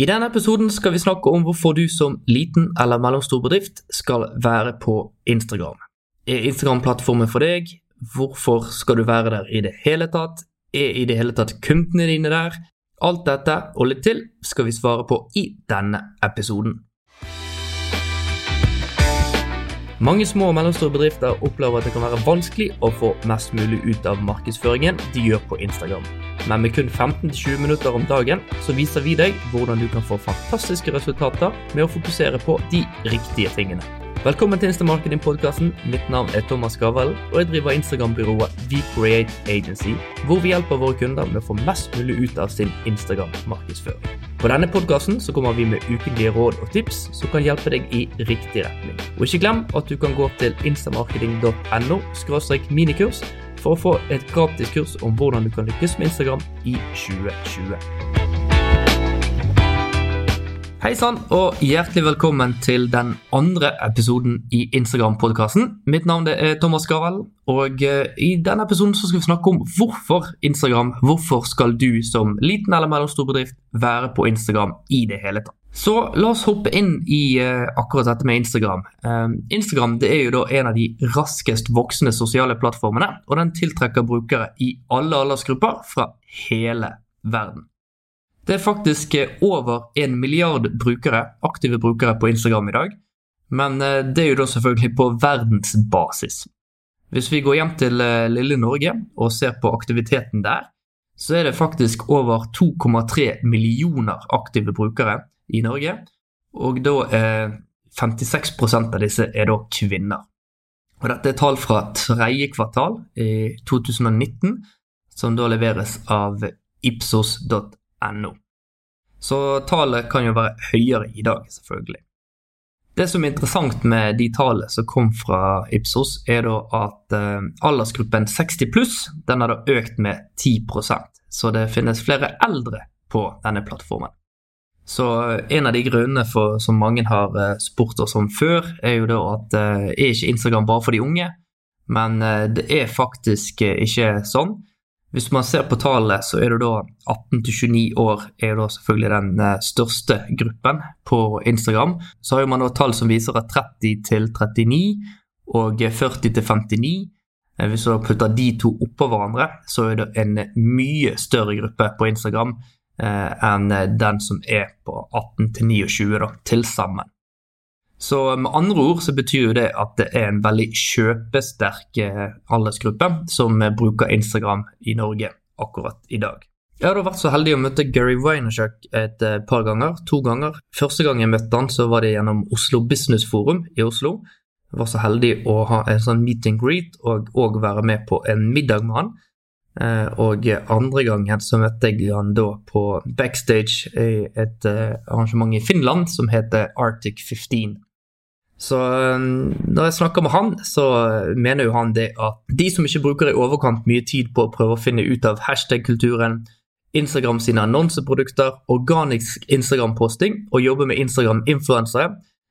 I denne episoden skal vi snakke om hvorfor du som liten eller mellomstor bedrift skal være på Instagram. Er Instagram-plattformen for deg? Hvorfor skal du være der i det hele tatt? Er i det hele tatt kundene dine der? Alt dette og litt til skal vi svare på i denne episoden. Mange små og mellomstore bedrifter opplever at det kan være vanskelig å få mest mulig ut av markedsføringen de gjør på Instagram. Men med kun 15-20 minutter om dagen så viser vi deg hvordan du kan få fantastiske resultater med å fokusere på de riktige tingene. Velkommen til Instamarketing-podkasten. Mitt navn er Thomas Gavel, og jeg driver Instagram-byrået VCreate Agency, hvor vi hjelper våre kunder med å få mest mulig ut av sin Instagram-markedsføring. På denne podkasten kommer vi med ukentlige råd og tips som kan hjelpe deg i riktig retning. Og ikke glem at du kan gå til instamarketing.no minikurs for å få et gratis kurs om hvordan du kan lykkes med Instagram i 2020. Hei sann, og hjertelig velkommen til den andre episoden i Instagram-podkasten. Mitt navn er Thomas Gavel, og eh, i denne episoden skal vi snakke om hvorfor Instagram. Hvorfor skal du som liten eller mellomstor bedrift være på Instagram i det hele tatt? Så la oss hoppe inn i uh, akkurat dette med Instagram. Uh, Instagram det er jo da en av de raskest voksende sosiale plattformene, og den tiltrekker brukere i alle aldersgrupper fra hele verden. Det er faktisk eh, over en milliard brukere, aktive brukere på Instagram i dag. Men uh, det er jo da selvfølgelig på verdensbasis. Hvis vi går hjem til uh, lille Norge og ser på aktiviteten der, så er det faktisk over 2,3 millioner aktive brukere i Norge. Og da er 56% av disse er da kvinner. Og dette er tall fra tredje kvartal i 2019, som da leveres av ipsos.no. Så tallet kan jo være høyere i dag, selvfølgelig. Det som er interessant med de tallene som kom fra Ipsos, er da at uh, aldersgruppen 60 pluss den har da økt med 10% så det finnes flere eldre på denne plattformen. Så en av de grunnene for, som mange har uh, spurt oss om før, er jo da at er ikke Instagram bare for de unge? Men det er faktisk ikke sånn. Hvis man ser på tallene, så er det da 18 29 år er da selvfølgelig den eh, største gruppen på Instagram. Så har man da tall som viser at 30 til 39 og 40 til 59 eh, Hvis man putter de to oppå hverandre, så er det en mye større gruppe på Instagram eh, enn den som er på 18 til 29 da, til sammen. Så med andre ord så betyr jo det at det er en veldig kjøpesterk eh, aldersgruppe som bruker Instagram i Norge akkurat i dag. Jeg har da vært så heldig å møte Gary Vaynerchuk et eh, par ganger. To ganger. Første gang jeg møtte han, så var det gjennom Oslo Business Forum i Oslo. Jeg var så heldig å ha en sånn meet and greet og òg være med på en middag med han. Eh, og andre gangen så møtte jeg han da på backstage i et arrangement i Finland som heter Arctic 15. Så um, når jeg snakker med han, så mener jo han det at de som ikke bruker i overkant mye tid på å prøve å finne ut av hashtag-kulturen, Instagram sine annonseprodukter, organisk Instagram-posting og jobbe med Instagram-influensere,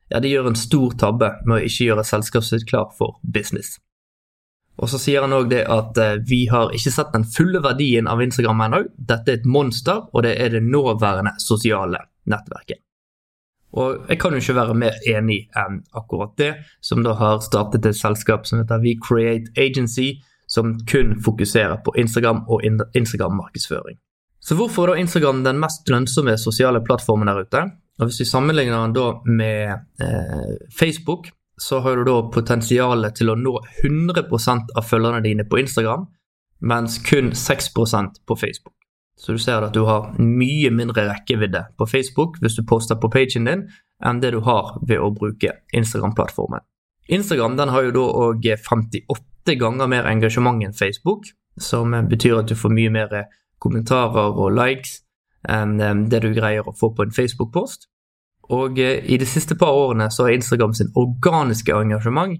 ja, de gjør en stor tabbe med å ikke gjøre selskapet sitt klar for business. Og så sier han òg det at uh, vi har ikke sett den fulle verdien av Instagram ennå. Dette er et monster, og det er det nåværende sosiale nettverket. Og jeg kan jo ikke være mer enig enn akkurat det, som da har startet et selskap som heter We Create Agency, som kun fokuserer på Instagram og Instagram-markedsføring. Så hvorfor er da Instagram den mest lønnsomme sosiale plattformen der ute? Og Hvis vi sammenligner den da med eh, Facebook, så har du da potensialet til å nå 100% av følgerne dine på Instagram, mens kun 6% på Facebook. Så du ser at du har mye mindre rekkevidde på Facebook hvis du poster på pagen din, enn det du har ved å bruke Instagram-plattformen. Instagram den har jo da òg 58 ganger mer engasjement enn Facebook, som betyr at du får mye mer kommentarer og likes enn det du greier å få på en Facebook-post. Og eh, i de siste par årene så har Instagram sin organiske engasjement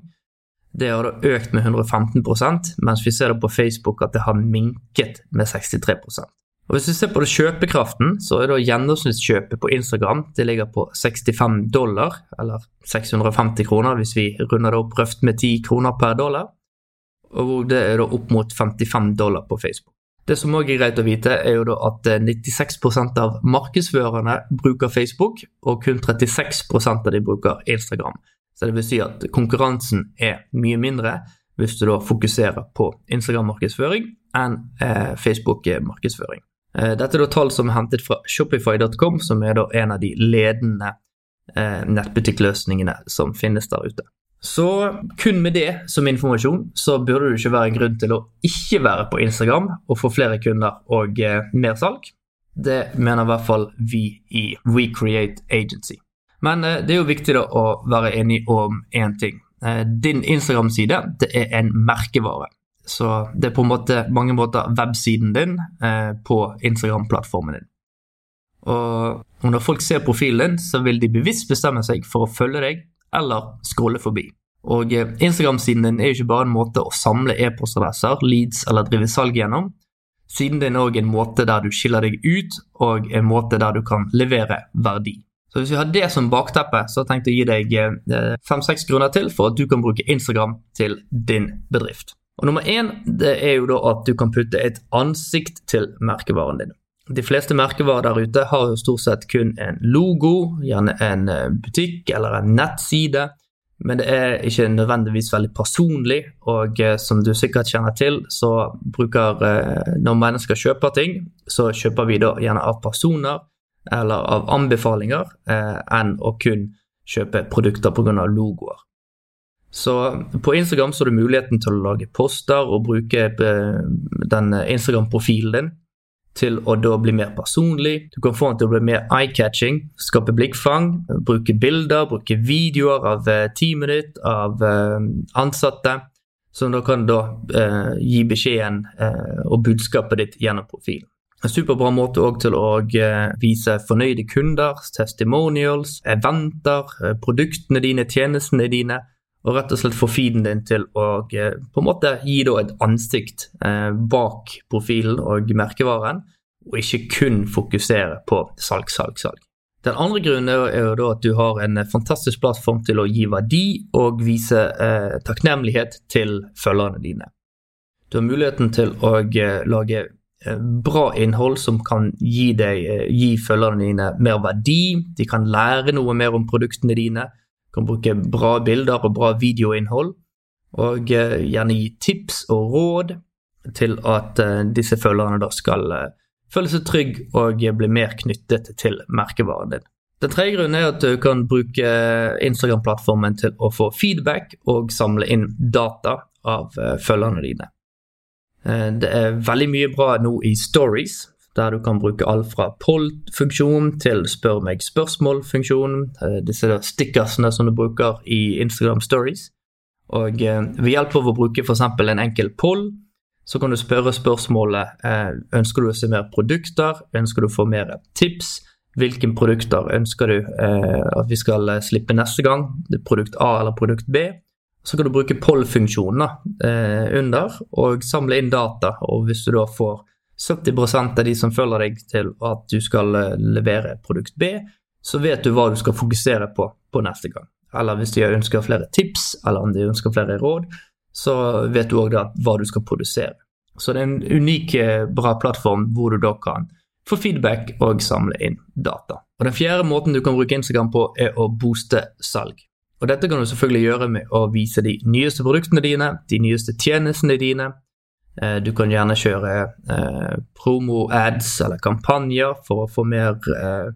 det har da økt med 115% mens vi ser det på Facebook at det har minket med 63% og Hvis vi ser på det kjøpekraften, så er da gjennomsnittskjøpet på Instagram det ligger på 65 dollar, eller 650 kroner hvis vi runder det opp røft med 10 kroner per dollar. Og det er da opp mot 55 dollar på Facebook. Det som òg er greit å vite, er jo at 96% av markedsførerne bruker Facebook, og kun 36% av de bruker Instagram. Så det vil si at konkurransen er mye mindre hvis du da fokuserer på Instagram-markedsføring enn eh, Facebook-markedsføring. Eh, dette er da tall som er hentet fra Shopify.com, som er da en av de ledende eh, nettbutikkløsningene som finnes der ute. Så kun med det som informasjon, så burde det ikke være en grunn til å ikke være på Instagram og få flere kunder og eh, mer salg. Det mener i hvert fall vi i WeCreate Agency. Men eh, det er jo viktig da å være enig om én ting. Eh, din Instagram-side det er en merkevare. Så det er på en måte, mange måter websiden din eh, på Instagram-plattformen din. Og når folk ser profilen din, så vil de bevisst bestemme seg for å følge deg eller scrolle forbi. Og eh, Instagram-siden din er jo ikke bare en måte å samle e-postadresser, leads eller drive salg gjennom. Siden din er òg en måte der du skiller deg ut, og en måte der du kan levere verdi. Så Hvis vi har det som bakteppe, så har jeg å gi deg eh, fem-seks grunner til for at du kan bruke Instagram til din bedrift. Og Nummer én det er jo da at du kan putte et ansikt til merkevaren din. De fleste merkevarer der ute har jo stort sett kun en logo, gjerne en eh, butikk eller en nettside, men det er ikke nødvendigvis veldig personlig. Og eh, som du sikkert kjenner til, så bruker eh, når mennesker kjøper ting, så kjøper vi da gjerne av personer eller av anbefalinger enn å kun kjøpe produkter pga. logoer. Så på Instagram så har du muligheten til å lage poster og bruke den Instagram-profilen din til å da bli mer personlig. Du kan få den til å bli mer eye-catching, skape blikkfang, bruke bilder, bruke videoer av eh, teamet ditt, av eh, ansatte, som da kan da eh, gi beskjeden eh, og budskapet ditt gjennom profilen. En superbra måte òg til å eh, vise fornøyde kunder, testimonials, eventer, produktene dine, tjenestene dine og rett og slett få feeden din til å eh, på en måte gi et ansikt eh, bak profilen og merkevaren, og ikke kun fokusere på salg, salg, salg. Den andre grunnen er jo at du har en fantastisk plattform til å gi verdi og vise eh, takknemlighet til følgerne dine. Du har muligheten til å eh, lage eh, bra innhold som kan gi, deg, gi følgerne dine mer verdi, de kan lære noe mer om produktene dine, kan bruke bra bilder og bra videoinnhold, og eh, gjerne gi tips og råd til at eh, disse følgerne da skal eh, føle seg trygg og bli mer knyttet til merkevaren din. Den tredje grunnen er at du kan bruke Instagram-plattformen til å få feedback og samle inn data av følgerne dine. Det er veldig mye bra nå i stories, der du kan bruke alt fra poll-funksjon til spør meg spørsmål-funksjon. Eh, disse stickersene som du bruker i Instagram Stories. Og eh, ved hjelp av å bruke f.eks. en enkel poll, så kan du spørre spørsmålet eh, ønsker du å se mer produkter, ønsker du å få mer tips, hvilke produkter ønsker du at vi skal slippe neste gang, produkt A eller produkt B. Så kan du bruke poll-funksjonen under og samle inn data, og hvis du da får 70 av de som følger deg til at du skal eh, levere produkt B, så vet du hva du skal fokusere på på neste gang. Eller hvis de ønsker flere tips, eller om de ønsker flere råd, så vet du òg hva du skal produsere. Så det er en unik, eh, bra plattform hvor du da kan få feedback og samle inn data. Og Den fjerde måten du kan bruke Instagram på, er å booste salg. Og Dette kan du selvfølgelig gjøre med å vise de nyeste produktene dine, de nyeste tjenestene dine, du kan gjerne kjøre eh, promo-ads eller kampanjer for å få mer eh,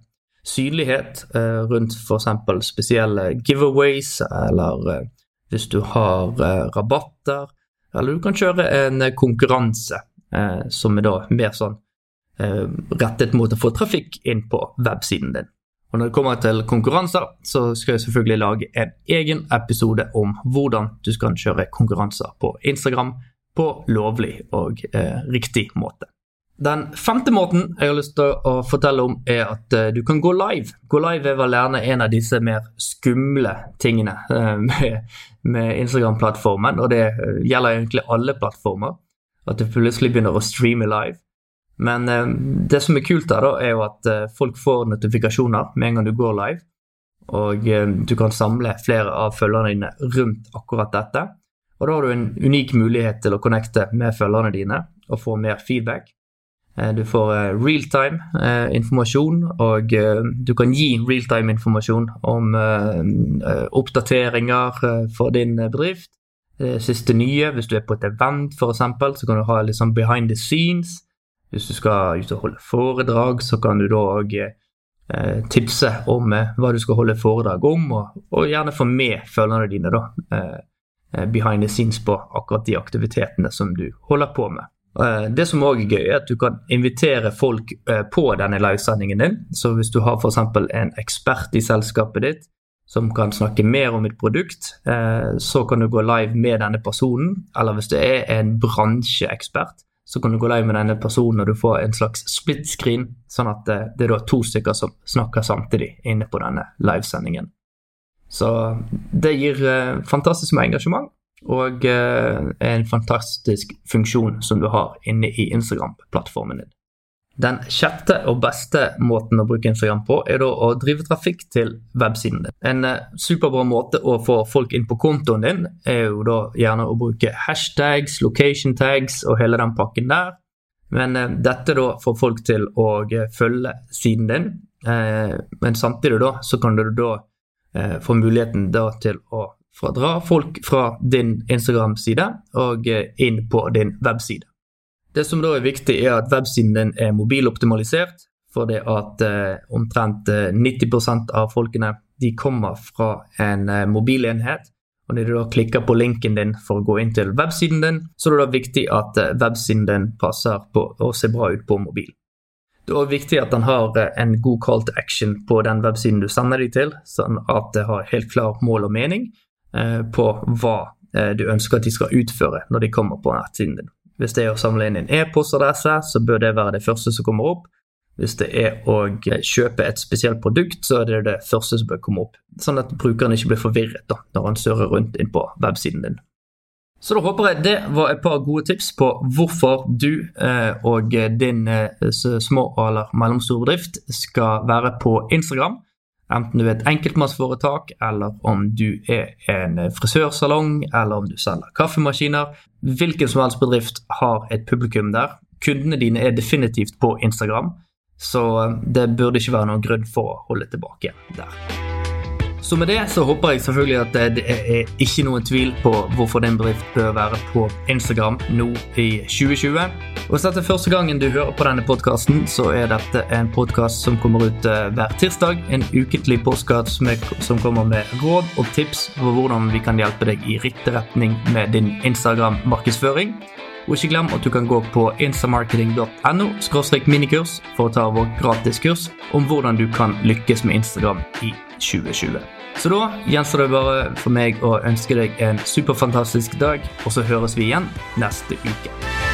synlighet eh, rundt f.eks. spesielle giveaways, eller eh, hvis du har eh, rabatter. Eller du kan kjøre en konkurranse eh, som er da mer sånn rettet mot å få trafikk inn på websiden din. Og Når det kommer til konkurranser, så skal jeg selvfølgelig lage en egen episode om hvordan du skal kjøre konkurranser på Instagram, på lovlig og eh, riktig måte. Den femte måten jeg har lyst til å fortelle om, er at eh, du kan gå live. Gå live er vel gjerne en av disse mer skumle tingene eh, med, med Instagram-plattformen, og det eh, gjelder egentlig alle plattformer. At du plutselig begynner å streame live. Men det som er kult da, er jo at folk får notifikasjoner med en gang du går live. Og du kan samle flere av følgerne dine rundt akkurat dette. Og da har du en unik mulighet til å connecte med følgerne dine og få mer feedback. Du får realtime informasjon, og du kan gi realtime informasjon om oppdateringer for din bedrift. Det siste nye, hvis du er på et event f.eks., så kan du ha litt sånn behind the scenes. Hvis du skal ut og holde foredrag, så kan du da òg eh, tipse om eh, hva du skal holde foredrag om, og, gjerne få med følgerne dine da, eh, eh, behind the scenes på akkurat de aktivitetene som du holder på med. Eh, det som òg er gøy, er at du kan invitere folk eh, på denne livesendingen din. Så hvis du har f.eks. en ekspert i selskapet ditt som kan snakke mer om et produkt, så kan du gå live med denne personen. Eller hvis det er en bransjeekspert, så kan du gå live med denne personen og du får en slags split screen, sånn at det, er to stykker som snakker samtidig inne på denne livesendingen. Så det gir eh, fantastisk med engasjement og eh, en fantastisk funksjon som du har inne i Instagram-plattformen din. Den sjette og beste måten å bruke Instagram på, er da å drive trafikk til websiden din. En uh, superbra måte å få folk inn på kontoen din, er jo da gjerne å bruke hashtags, location tags og hele den pakken der. Men dette da får folk til å følge siden din. men samtidig da så kan du da få muligheten da til å dra folk fra din Instagram-side og inn på din webside. Det som da er viktig, er at websiden din er mobiloptimalisert. For det at eh, omtrent 90 eh, av folkene de kommer fra en eh, mobilenhet. Og når du da klikker på linken din for å gå inn til websiden din, så er det da viktig at eh, websiden din passer på å se bra ut på mobil. Det er også viktig at den har eh, en god call to action på den websiden du sender dem til, sånn at det har helt klar mål og mening eh, på hva du ønsker at de skal utføre når de kommer på nettsiden din. Hvis det er å samle inn en e-postadresse, så bør det være det første som kommer opp. Hvis det er å kjøpe et spesielt produkt, så er det det første som bør komme opp. Sånn at brukeren ikke blir forvirret da, når han surrer rundt inn på websiden din. Så da håper jeg det var et par gode tips på hvorfor du eh, og din eh, små eller mellomstore bedrift skal være på Instagram. Enten du er et enkeltmannsforetak, eller om du er en frisørsalong, eller om du selger kaffemaskiner. Hvilken som helst bedrift har et publikum der. Kundene dine er definitivt på Instagram, så det burde ikke være noen grunn for å holde tilbake der. Så med det så håper jeg selvfølgelig at det er ikke noen tvil på hvorfor din bedrift bør være på Instagram nå i 2020. Og Hvis dette er første gangen du hører på denne podkasten, så er dette en podkast som kommer ut eh, hver tirsdag. En ukentlig postkast som kommer med råd og tips på hvordan vi kan hjelpe deg i riktig retning med din Instagram-markedsføring. Og ikke glem at du kan gå på instamarketing.no minikurs for å ta vårt gratiskurs om hvordan du kan lykkes med Instagram i 2020. Så da gjenstår det bare for meg å ønske deg en superfantastisk dag, og så høres vi igjen neste uke.